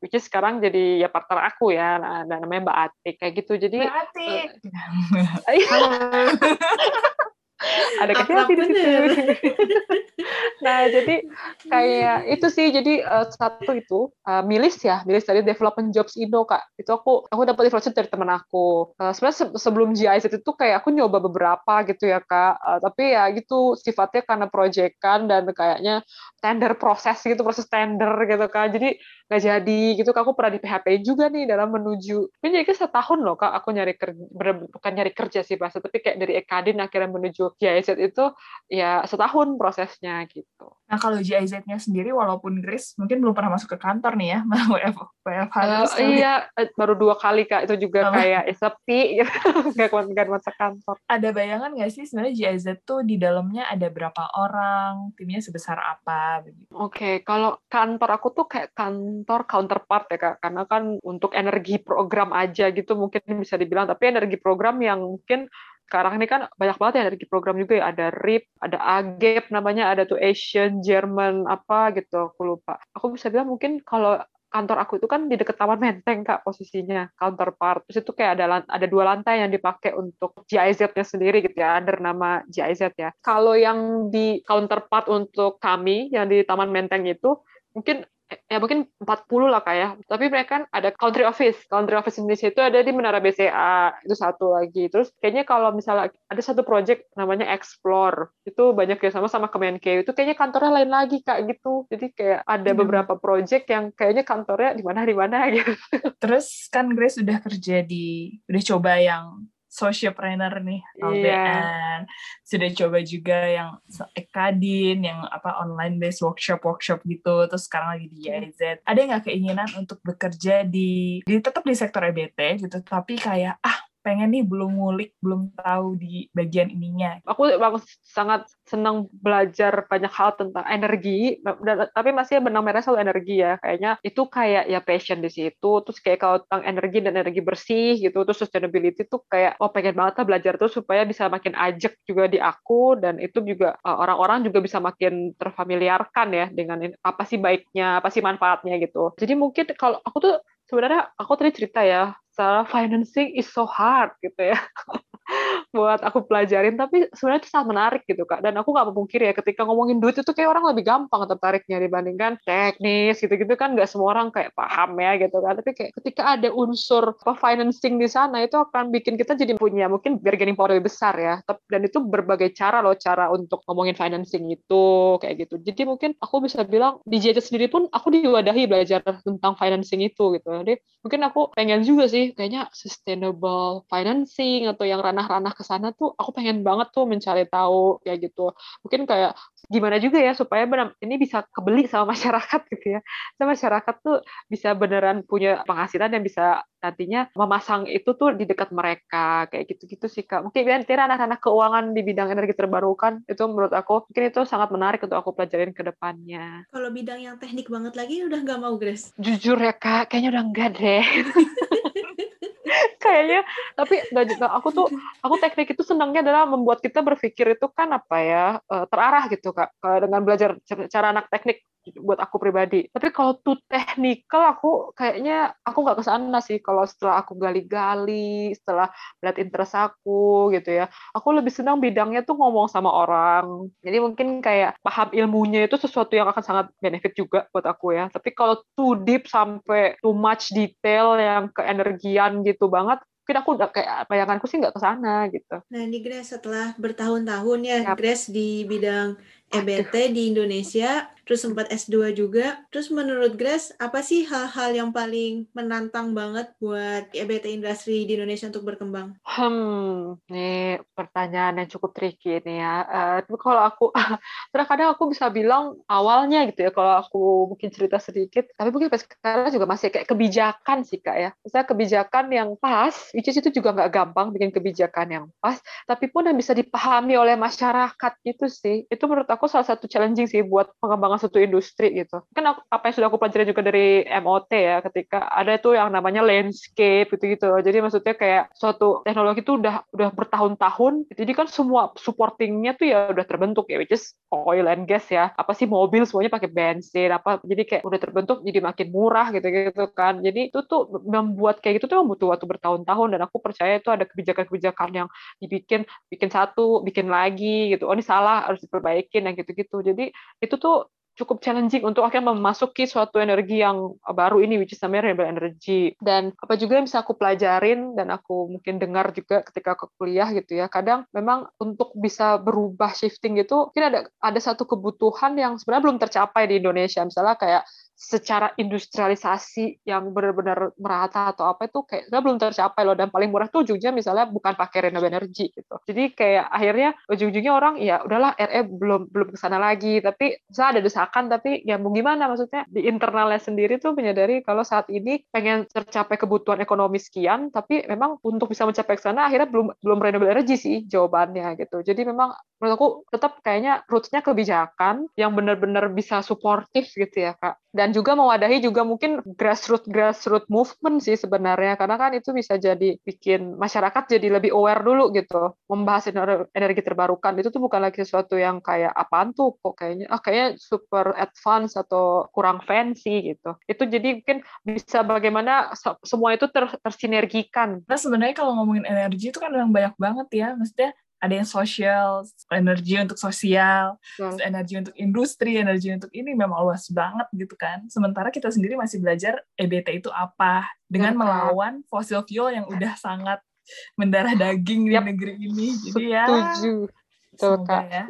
which is sekarang jadi ya partner aku ya, nah, namanya Mbak Atik kayak gitu. Jadi Mbak Atik. Uh, ada kecil di situ. nah, jadi kayak itu sih jadi uh, satu itu uh, milis ya, milis dari development jobs Indo Kak. Itu aku aku dapat informasi dari teman aku. Uh, sebenarnya se sebelum GIZ itu kayak aku nyoba beberapa gitu ya Kak. Uh, tapi ya gitu sifatnya karena proyekan dan kayaknya tender proses gitu, proses tender gitu Kak. Jadi nggak jadi gitu Kak. Aku pernah di PHP juga nih dalam menuju. Ini jadi setahun loh Kak aku nyari kerja bukan nyari kerja sih bahasa tapi kayak dari Ekadin akhirnya menuju GIZ itu ya setahun prosesnya gitu. Nah kalau GIZ-nya sendiri walaupun Grace mungkin belum pernah masuk ke kantor nih ya, WF, WFH uh, Iya, eh, baru dua kali Kak, itu juga kayak eh, sepi gitu, nggak nggak masuk kantor. Ada bayangan nggak sih sebenarnya GIZ tuh di dalamnya ada berapa orang, timnya sebesar apa? Oke, okay, kalau kantor aku tuh kayak kantor counterpart ya Kak, karena kan untuk energi program aja gitu mungkin bisa dibilang, tapi energi program yang mungkin sekarang ini kan banyak banget ya dari program juga ya. Ada RIP, ada AGEP namanya, ada tuh Asian, German apa gitu, aku lupa. Aku bisa bilang mungkin kalau kantor aku itu kan di dekat Taman Menteng kak posisinya counterpart terus itu kayak ada ada dua lantai yang dipakai untuk GIZ-nya sendiri gitu ya ada nama GIZ ya. Kalau yang di counterpart untuk kami yang di Taman Menteng itu mungkin ya mungkin 40 lah kayak ya. tapi mereka kan ada country office. Country office Indonesia itu ada di Menara BCA itu satu lagi. Terus kayaknya kalau misalnya ada satu project namanya Explore itu banyak ya sama sama Kemenkeu. Itu kayaknya kantornya lain lagi kak gitu. Jadi kayak ada hmm. beberapa project yang kayaknya kantornya di mana di mana gitu. Terus kan Grace udah kerja di udah coba yang socialpreneur nih LBN yeah. sudah coba juga yang Ekadin yang apa online based workshop workshop gitu terus sekarang lagi di YZ ada nggak keinginan untuk bekerja di di tetap di sektor EBT gitu tapi kayak ah pengen nih belum ngulik, belum tahu di bagian ininya. Aku, aku sangat senang belajar banyak hal tentang energi, tapi masih benang merah selalu energi ya. Kayaknya itu kayak ya passion di situ. Terus kayak kalau tentang energi dan energi bersih gitu, terus sustainability tuh kayak oh pengen banget lah belajar tuh supaya bisa makin ajak juga di aku dan itu juga e, orang-orang juga bisa makin terfamiliarkan ya dengan apa sih baiknya, apa sih manfaatnya gitu. Jadi mungkin kalau aku tuh sebenarnya aku tadi cerita ya secara financing is so hard gitu ya buat aku pelajarin tapi sebenarnya itu sangat menarik gitu kak. Dan aku nggak memungkiri ya ketika ngomongin duit itu kayak orang lebih gampang tertariknya dibandingkan teknis gitu-gitu kan nggak semua orang kayak paham ya gitu kan. Tapi kayak ketika ada unsur apa financing di sana itu akan bikin kita jadi punya mungkin bargaining power lebih besar ya. Dan itu berbagai cara loh cara untuk ngomongin financing itu kayak gitu. Jadi mungkin aku bisa bilang di JJ sendiri pun aku diwadahi belajar tentang financing itu gitu. Jadi mungkin aku pengen juga sih kayaknya sustainable financing atau yang ranah-ranah ke sana tuh aku pengen banget tuh mencari tahu kayak gitu. Mungkin kayak gimana juga ya supaya benar ini bisa kebeli sama masyarakat gitu ya. Sama masyarakat tuh bisa beneran punya penghasilan yang bisa nantinya memasang itu tuh di dekat mereka kayak gitu-gitu sih Kak. Mungkin nanti anak-anak keuangan di bidang energi terbarukan itu menurut aku mungkin itu sangat menarik untuk aku pelajarin ke depannya. Kalau bidang yang teknik banget lagi udah nggak mau Grace? Jujur ya Kak, kayaknya udah enggak deh. kayaknya. Tapi juga aku tuh aku teknik itu senangnya adalah membuat kita berpikir itu kan apa ya eh, terarah gitu kak. Dengan belajar cara anak teknik buat aku pribadi. Tapi kalau tuh technical aku kayaknya aku nggak ke sana sih. Kalau setelah aku gali-gali, setelah lihat interest aku gitu ya, aku lebih senang bidangnya tuh ngomong sama orang. Jadi mungkin kayak paham ilmunya itu sesuatu yang akan sangat benefit juga buat aku ya. Tapi kalau too deep sampai too much detail yang keenergian gitu banget, mungkin aku udah kayak bayanganku sih nggak ke sana gitu. Nah ini Grace setelah bertahun-tahun ya. Grace di bidang EBT di Indonesia, terus sempat S2 juga. Terus menurut Grace, apa sih hal-hal yang paling menantang banget buat EBT industri di Indonesia untuk berkembang? Hmm, ini pertanyaan yang cukup tricky ini ya. Uh, kalau aku, terkadang aku bisa bilang awalnya gitu ya, kalau aku mungkin cerita sedikit, tapi mungkin sekarang juga masih kayak kebijakan sih Kak ya. Misalnya kebijakan yang pas, which is itu juga nggak gampang bikin kebijakan yang pas, tapi pun yang bisa dipahami oleh masyarakat itu sih, itu menurut aku salah satu challenging sih buat pengembangan pengembangan suatu industri gitu. Kan apa yang sudah aku pelajari juga dari MOT ya, ketika ada itu yang namanya landscape gitu-gitu. Jadi maksudnya kayak suatu teknologi itu udah udah bertahun-tahun, jadi kan semua supportingnya tuh ya udah terbentuk ya, which is oil and gas ya. Apa sih mobil semuanya pakai bensin, apa jadi kayak udah terbentuk jadi makin murah gitu-gitu kan. Jadi itu tuh membuat kayak gitu tuh butuh waktu bertahun-tahun dan aku percaya itu ada kebijakan-kebijakan yang dibikin, bikin satu, bikin lagi gitu. Oh ini salah harus diperbaikin yang gitu-gitu. Jadi itu tuh cukup challenging untuk akhirnya memasuki suatu energi yang baru ini which is namanya renewable energy. Dan apa juga yang bisa aku pelajarin dan aku mungkin dengar juga ketika ke kuliah gitu ya kadang memang untuk bisa berubah shifting gitu mungkin ada ada satu kebutuhan yang sebenarnya belum tercapai di Indonesia. Misalnya kayak secara industrialisasi yang benar-benar merata atau apa itu kayak belum tercapai loh. Dan paling murah tuh ujungnya misalnya bukan pakai renewable energy gitu. Jadi kayak akhirnya ujung-ujungnya orang ya udahlah RE belum belum ke sana lagi. Tapi saya ada desakan tapi ya mau gimana? Maksudnya di internalnya sendiri tuh menyadari kalau saat ini pengen tercapai kebutuhan ekonomi sekian tapi memang untuk bisa mencapai ke sana akhirnya belum belum renewable energy sih jawabannya gitu. Jadi memang menurut aku tetap kayaknya rootsnya kebijakan yang benar-benar bisa suportif gitu ya kak. Dan juga mewadahi juga mungkin grassroots grassroots movement sih sebenarnya. Karena kan itu bisa jadi bikin masyarakat jadi lebih aware dulu gitu. Membahas energi terbarukan. Itu tuh bukan lagi sesuatu yang kayak apaan tuh? Kok kayaknya ah kayaknya super advance atau kurang fancy gitu. Itu jadi mungkin bisa bagaimana semua itu ter tersinergikan. Nah sebenarnya kalau ngomongin energi itu kan memang banyak banget ya. Maksudnya ada yang sosial, energi untuk sosial, hmm. energi untuk industri, energi untuk ini memang luas banget gitu kan. Sementara kita sendiri masih belajar EBT itu apa dengan hmm. melawan fossil fuel yang udah sangat mendarah daging yep. di negeri ini. Jadi ya. Setuju. Tuh, ya.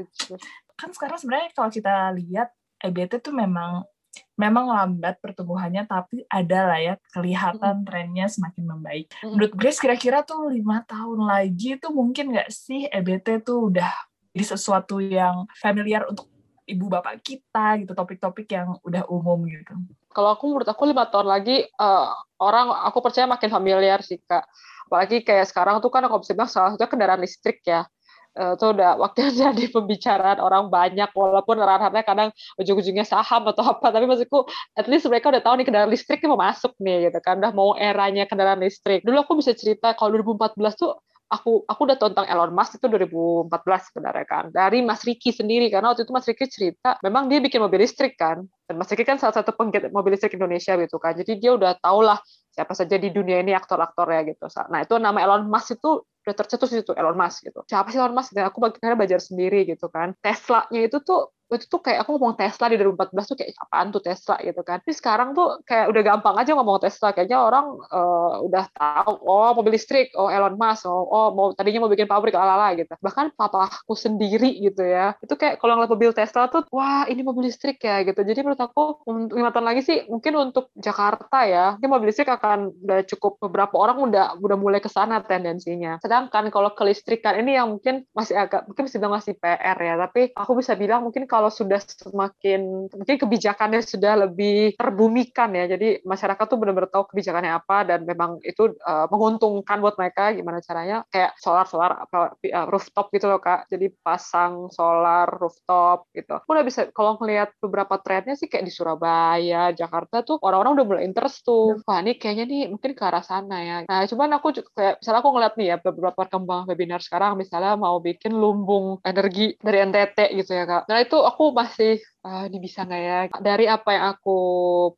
Kan sekarang sebenarnya kalau kita lihat EBT tuh memang memang lambat pertumbuhannya tapi ada lah ya kelihatan trennya semakin membaik. Menurut Grace kira-kira tuh lima tahun lagi tuh mungkin nggak sih EBT tuh udah jadi sesuatu yang familiar untuk ibu bapak kita gitu topik-topik yang udah umum gitu. Kalau aku menurut aku lima tahun lagi uh, orang aku percaya makin familiar sih kak. Apalagi kayak sekarang tuh kan aku bisa bilang salah satunya kendaraan listrik ya itu udah waktunya jadi pembicaraan orang banyak walaupun ranahnya kadang ujung-ujungnya saham atau apa tapi maksudku at least mereka udah tahu nih kendaraan listrik mau masuk nih gitu kan. Udah mau eranya kendaraan listrik. Dulu aku bisa cerita kalau 2014 tuh aku aku udah tentang Elon Musk itu 2014 sebenarnya kan. Dari Mas Riki sendiri karena waktu itu Mas Riki cerita memang dia bikin mobil listrik kan. Dan Mas Riki kan salah satu penggiat mobil listrik Indonesia gitu kan. Jadi dia udah tau lah siapa saja di dunia ini aktor-aktor ya gitu nah itu nama Elon Musk itu udah tercetus itu Elon Musk gitu. Siapa sih Elon Musk? Dan aku akhirnya belajar sendiri gitu kan. Tesla-nya itu tuh itu tuh kayak aku ngomong Tesla di 2014 tuh kayak apaan tuh Tesla gitu kan. Tapi sekarang tuh kayak udah gampang aja ngomong Tesla. Kayaknya orang uh, udah tahu oh mobil listrik, oh Elon Musk, oh, oh mau tadinya mau bikin pabrik lalala gitu. Bahkan papaku sendiri gitu ya. Itu kayak kalau ngeliat mobil Tesla tuh wah ini mobil listrik ya gitu. Jadi menurut aku lima tahun lagi sih mungkin untuk Jakarta ya, mungkin mobil listrik akan udah cukup beberapa orang udah udah mulai ke sana tendensinya. Sedangkan kalau kelistrikan ini yang mungkin masih agak mungkin bisa masih PR ya, tapi aku bisa bilang mungkin kalau sudah semakin mungkin kebijakannya sudah lebih terbumikan ya. Jadi masyarakat tuh benar-benar tahu kebijakannya apa dan memang itu uh, menguntungkan buat mereka gimana caranya. Kayak solar solar apa uh, rooftop gitu loh kak. Jadi pasang solar rooftop gitu. Aku udah bisa kalau ngelihat beberapa trennya sih kayak di Surabaya Jakarta tuh orang-orang udah mulai interest tuh. Wah ini kayaknya nih mungkin ke arah sana ya. Nah cuman aku kayak misalnya aku ngeliat nih ya beberapa perkembangan webinar sekarang misalnya mau bikin lumbung energi dari NTT gitu ya kak. Nah itu aku masih uh, ini bisa nggak ya? Dari apa yang aku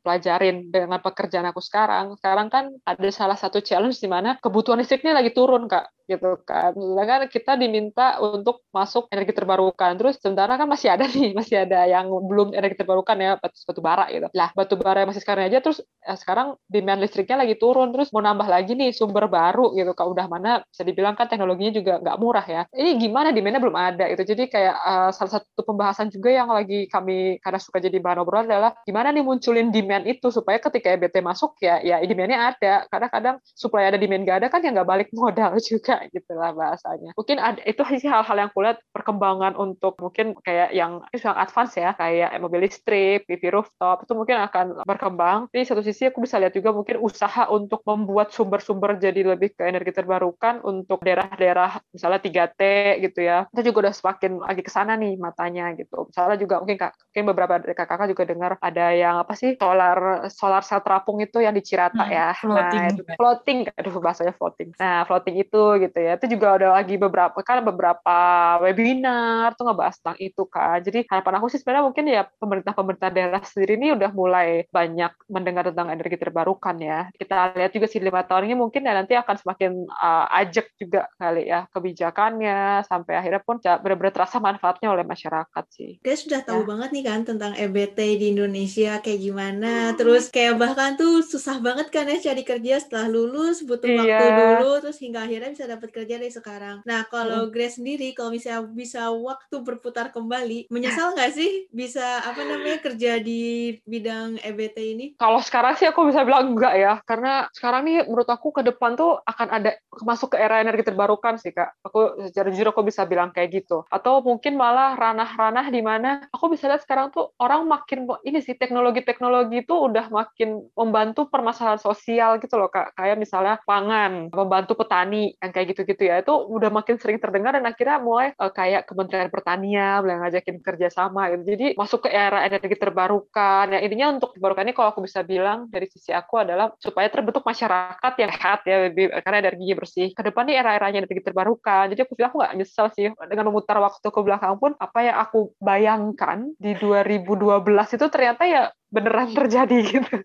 pelajarin dengan pekerjaan aku sekarang sekarang kan ada salah satu challenge di mana kebutuhan listriknya lagi turun kak gitu kan. Sedangkan kita diminta untuk masuk energi terbarukan terus sementara kan masih ada nih masih ada yang belum energi terbarukan ya batu, bara gitu. Lah batu bara masih sekarang aja terus ya sekarang demand listriknya lagi turun terus mau nambah lagi nih sumber baru gitu kak. Udah mana bisa dibilang kan teknologinya juga nggak murah ya. Ini gimana demandnya belum ada itu jadi kayak uh, salah satu pembahasan juga yang lagi kami karena suka jadi bahan obrolan adalah gimana nih munculin demand itu supaya ketika EBT masuk ya ya demandnya ada. Kadang-kadang supaya ada demand gak ada kan ya nggak balik modal juga gitu lah bahasanya. Mungkin ada itu sih hal-hal yang kulihat perkembangan untuk mungkin kayak yang yang advance ya kayak mobil listrik, PV rooftop itu mungkin akan berkembang. Di satu sisi aku bisa lihat juga mungkin usaha untuk membuat sumber-sumber jadi lebih ke energi terbarukan untuk daerah-daerah misalnya 3T gitu ya. Kita juga udah semakin lagi ke sana nih matanya gitu. Misalnya juga mungkin mungkin beberapa dari kakak juga dengar ada yang apa sih solar solar sel terapung itu yang di Cirata hmm, ya. Floating. nah, itu, floating. Aduh bahasanya floating. Nah floating itu gitu ya. Itu juga ada lagi beberapa kan beberapa webinar tuh ngebahas tentang itu kan. Jadi harapan aku sih sebenarnya mungkin ya pemerintah pemerintah daerah sendiri ini udah mulai banyak mendengar tentang energi terbarukan ya. Kita lihat juga sih lima tahun ini mungkin ya nanti akan semakin uh, ajak juga kali ya kebijakannya sampai akhirnya pun benar-benar terasa manfaatnya oleh masyarakat sih. Dia sudah tahu ya. banget nih kan tentang EBT di Indonesia kayak gimana. Terus kayak bahkan tuh susah banget kan ya cari kerja setelah lulus, butuh iya. waktu dulu terus hingga akhirnya bisa dapat kerja dari sekarang. Nah, kalau hmm. Grace sendiri kalau misalnya bisa waktu berputar kembali, menyesal nggak sih bisa apa namanya kerja di bidang EBT ini? Kalau sekarang sih aku bisa bilang enggak ya, karena sekarang nih menurut aku ke depan tuh akan ada masuk ke era energi terbarukan sih, Kak. Aku secara jujur aku bisa bilang kayak gitu. Atau mungkin malah ranah-ranah di mana aku bisa lihat sekarang sekarang tuh orang makin ini sih teknologi-teknologi itu udah makin membantu permasalahan sosial gitu loh kak. Kayak misalnya pangan membantu petani yang kayak gitu-gitu ya. Itu udah makin sering terdengar dan akhirnya mulai uh, kayak Kementerian Pertanian mulai ngajakin kerjasama gitu. Jadi masuk ke era energi terbarukan. Ya intinya untuk terbarukan ini kalau aku bisa bilang dari sisi aku adalah supaya terbentuk masyarakat yang sehat ya lebih, karena energinya bersih. Ke depan ini era-eranya energi terbarukan. Jadi aku bilang aku nggak nyesel sih dengan memutar waktu ke belakang pun apa yang aku bayangkan di 2012 itu ternyata ya beneran terjadi gitu.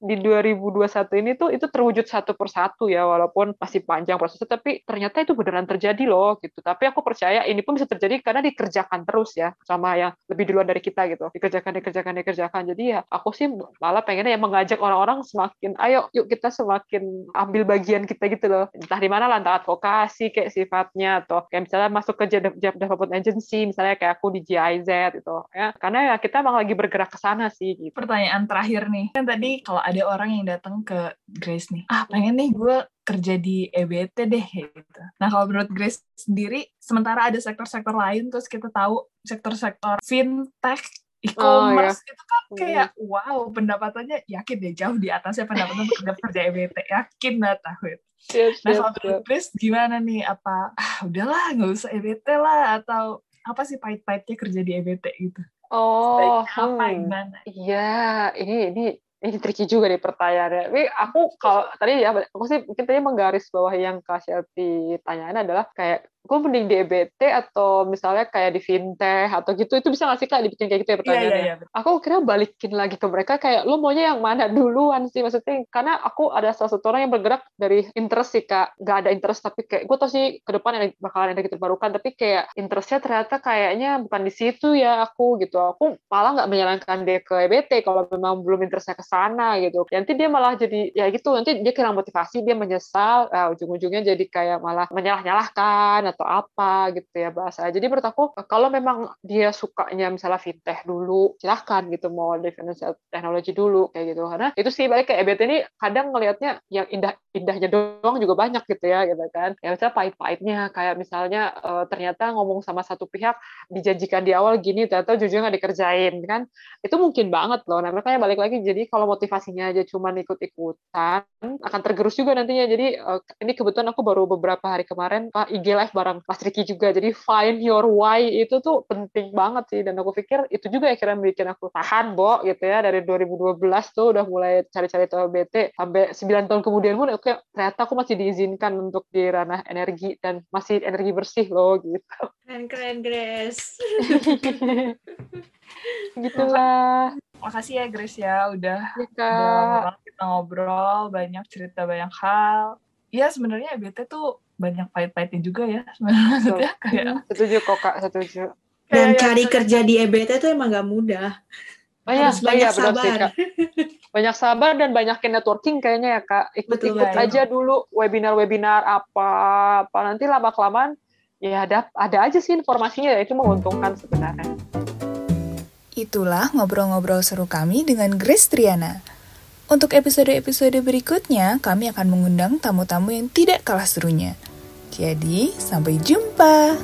Di 2021 ini tuh itu terwujud satu persatu ya walaupun masih panjang prosesnya tapi ternyata itu beneran terjadi loh gitu. Tapi aku percaya ini pun bisa terjadi karena dikerjakan terus ya sama yang lebih duluan dari kita gitu. Dikerjakan dikerjakan dikerjakan. Jadi ya aku sih malah pengennya ya mengajak orang-orang semakin ayo yuk kita semakin ambil bagian kita gitu loh. Entah di mana lah entah advokasi kayak sifatnya atau kayak misalnya masuk ke job development agency misalnya kayak aku di GIZ gitu. Ya karena ya kita emang lagi bergerak ke sana sih gitu. pertanyaan terakhir nih. Kan tadi kalau ada orang yang datang ke Grace nih, ah pengen nih gue kerja di EBT deh gitu. Nah kalau menurut Grace sendiri, sementara ada sektor-sektor lain, terus kita tahu sektor-sektor fintech, e-commerce oh, iya. itu kan kayak hmm. wow pendapatannya yakin deh jauh di atasnya pendapatan untuk kerja EBT yakin banget tahu itu. Yes, nah kalau menurut Grace gimana nih apa ah udahlah nggak usah EBT lah atau apa sih pahit-pahitnya kerja di EBT gitu? Oh, apa hmm. gimana? Iya, ini ini ini tricky juga nih pertanyaannya. Tapi aku kalau tadi ya, aku sih mungkin tadi menggaris bawah yang Kak Shelty tanyain adalah kayak gue mending di EBT atau misalnya kayak di fintech atau gitu itu bisa nggak sih kak dibikin kayak gitu ya iya, pertanyaannya? Yeah, yeah, yeah. Aku kira balikin lagi ke mereka kayak lo maunya yang mana duluan sih maksudnya karena aku ada salah satu orang yang bergerak dari interest sih kak nggak ada interest tapi kayak gue tau sih ke depan yang bakalan energi terbarukan tapi kayak interestnya ternyata kayaknya bukan di situ ya aku gitu aku malah nggak menyarankan dia ke EBT kalau memang belum interestnya ke sana gitu nanti dia malah jadi ya gitu nanti dia kira motivasi dia menyesal uh, ujung-ujungnya jadi kayak malah menyalah-nyalahkan atau apa gitu ya bahasa. Jadi menurut aku kalau memang dia sukanya misalnya fintech dulu, silahkan gitu mau di financial technology dulu kayak gitu. Karena itu sih balik ke EBT ini kadang ngelihatnya yang indah indahnya doang juga banyak gitu ya gitu kan. Ya misalnya pahit-pahitnya kayak misalnya uh, ternyata ngomong sama satu pihak dijanjikan di awal gini ternyata jujur nggak dikerjain kan. Itu mungkin banget loh. Nah makanya balik lagi jadi kalau motivasinya aja cuma ikut-ikutan akan tergerus juga nantinya. Jadi uh, ini kebetulan aku baru beberapa hari kemarin uh, IG live bareng Mas Riki juga. Jadi find your why itu tuh penting banget sih. Dan aku pikir itu juga akhirnya bikin aku tahan, Bo, gitu ya. Dari 2012 tuh udah mulai cari-cari TLBT. Sampai 9 tahun kemudian pun, oke, ternyata aku masih diizinkan untuk di ranah energi dan masih energi bersih loh, gitu. Keren-keren, Grace. Gitulah. Makasih ya Grace ya, udah, ya, udah kita ngobrol, banyak cerita, banyak hal. Iya sebenarnya EBT tuh banyak pahit-pahitnya juga ya sebenarnya kayak setuju kok kak setuju dan kayak cari kerja di EBT itu emang gak mudah iya, Harus banyak iya, sabar. Sih, Kak. Banyak sabar dan banyakin networking kayaknya ya Kak. Ikut-ikut aja dulu webinar-webinar apa, apa nanti lama-kelamaan ya ada ada aja sih informasinya itu menguntungkan sebenarnya. Itulah ngobrol-ngobrol seru kami dengan Grace Triana. Untuk episode-episode berikutnya, kami akan mengundang tamu-tamu yang tidak kalah serunya. Jadi, sampai jumpa.